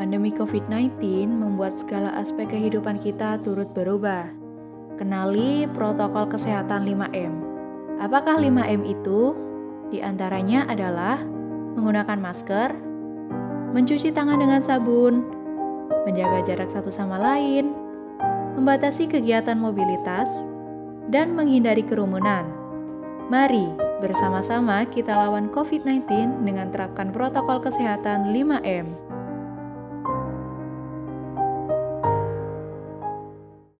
Pandemi COVID-19 membuat segala aspek kehidupan kita turut berubah. Kenali protokol kesehatan 5M. Apakah 5M itu? Di antaranya adalah menggunakan masker, mencuci tangan dengan sabun, menjaga jarak satu sama lain, membatasi kegiatan mobilitas, dan menghindari kerumunan. Mari bersama-sama kita lawan COVID-19 dengan terapkan protokol kesehatan 5M.